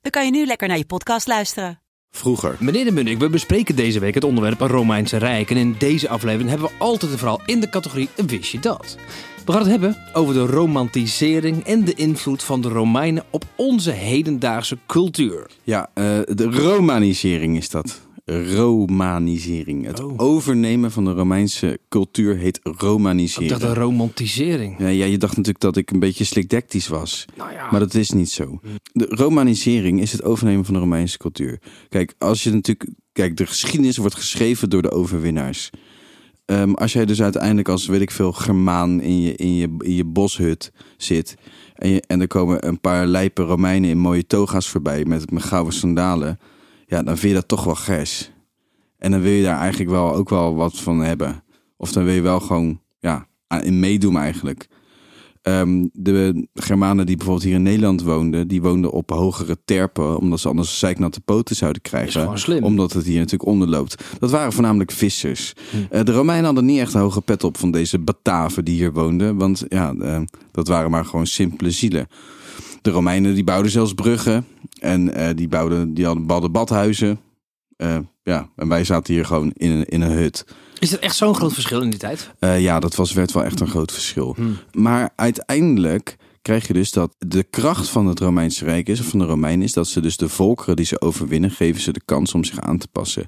dan kan je nu lekker naar je podcast luisteren. Vroeger. Meneer de Munnik, we bespreken deze week het onderwerp Romeinse Rijk. En in deze aflevering hebben we altijd en vooral in de categorie Wist je dat? We gaan het hebben over de romantisering en de invloed van de Romeinen op onze hedendaagse cultuur. Ja, eh, de romanisering is dat. Romanisering. Het Oh. overnemen van de Romeinse cultuur heet Ik romanisering. dacht de romantisering. Ja, ja, je dacht natuurlijk dat ik een beetje slikdectisch was. Nou ja. Maar dat is niet zo. De romanisering is het overnemen van de Romeinse cultuur. Kijk, als je natuurlijk. Kijk, de geschiedenis wordt geschreven door de overwinnaars. Ehm, als jij dus uiteindelijk als, weet ik veel, Germaan in je, in je, in je boshut zit. En, je, en er komen een paar lijpe Romeinen in mooie toga's voorbij met, met gouden sandalen. Ja, dan vind je dat toch wel gers. En dan wil je daar eigenlijk wel ook wel wat van hebben. Of dan wil je wel gewoon ja, in meedoen eigenlijk. Ehm, de Germanen die bijvoorbeeld hier in Nederland woonden, die woonden op hogere terpen, omdat ze anders zeiknatte poten zouden krijgen. slim. Omdat het hier natuurlijk onderloopt. Dat waren voornamelijk vissers. Eh, de Romeinen hadden niet echt een hoge pet op van deze Bataven die hier woonden, want ja, eh, dat waren maar gewoon simpele zielen. De Romeinen die bouwden zelfs bruggen en eh, die, bouwden, die hadden, hadden badhuizen. Eh, ja, en wij zaten hier gewoon in een, in een hut. Is er echt zo'n groot verschil in die tijd? Eh, ja, dat was, werd wel echt een groot verschil. Maar uiteindelijk krijg je dus dat de kracht van het Romeinse Rijk is, of van de Romeinen, is dat ze dus de volkeren die ze overwinnen, geven ze de kans om zich aan te passen.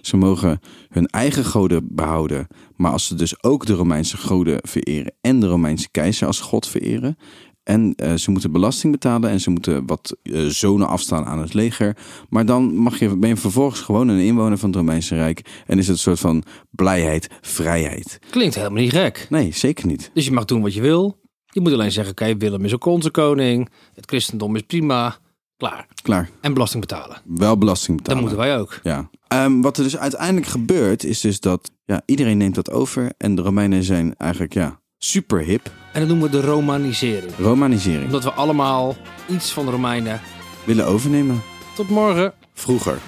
Ze mogen hun eigen goden behouden, maar als ze dus ook de Romeinse goden vereren en de Romeinse keizer als god vereren. En eh, ze moeten belasting betalen en ze moeten wat eh, zonen afstaan aan het leger. Maar dan mag je, ben je vervolgens gewoon een inwoner van het Romeinse Rijk. En is het een soort van blijheid, vrijheid. Klinkt helemaal niet gek. Nee, zeker niet. Dus je mag doen wat je wil. Je moet alleen zeggen, oké, Willem is ook onze koning. Het christendom is prima. Klaar. Klaar. En belasting betalen. Wel belasting Dat betalen. moeten wij ook. Ja. Ehm, wat er dus uiteindelijk gebeurt, is dus dat ja, iedereen neemt dat over. En de Romeinen zijn eigenlijk ja, super hip. En dat noemen we de romanisering. Romanisering. Omdat we allemaal iets van de Romeinen. Willen overnemen. Tot morgen. Vroeger.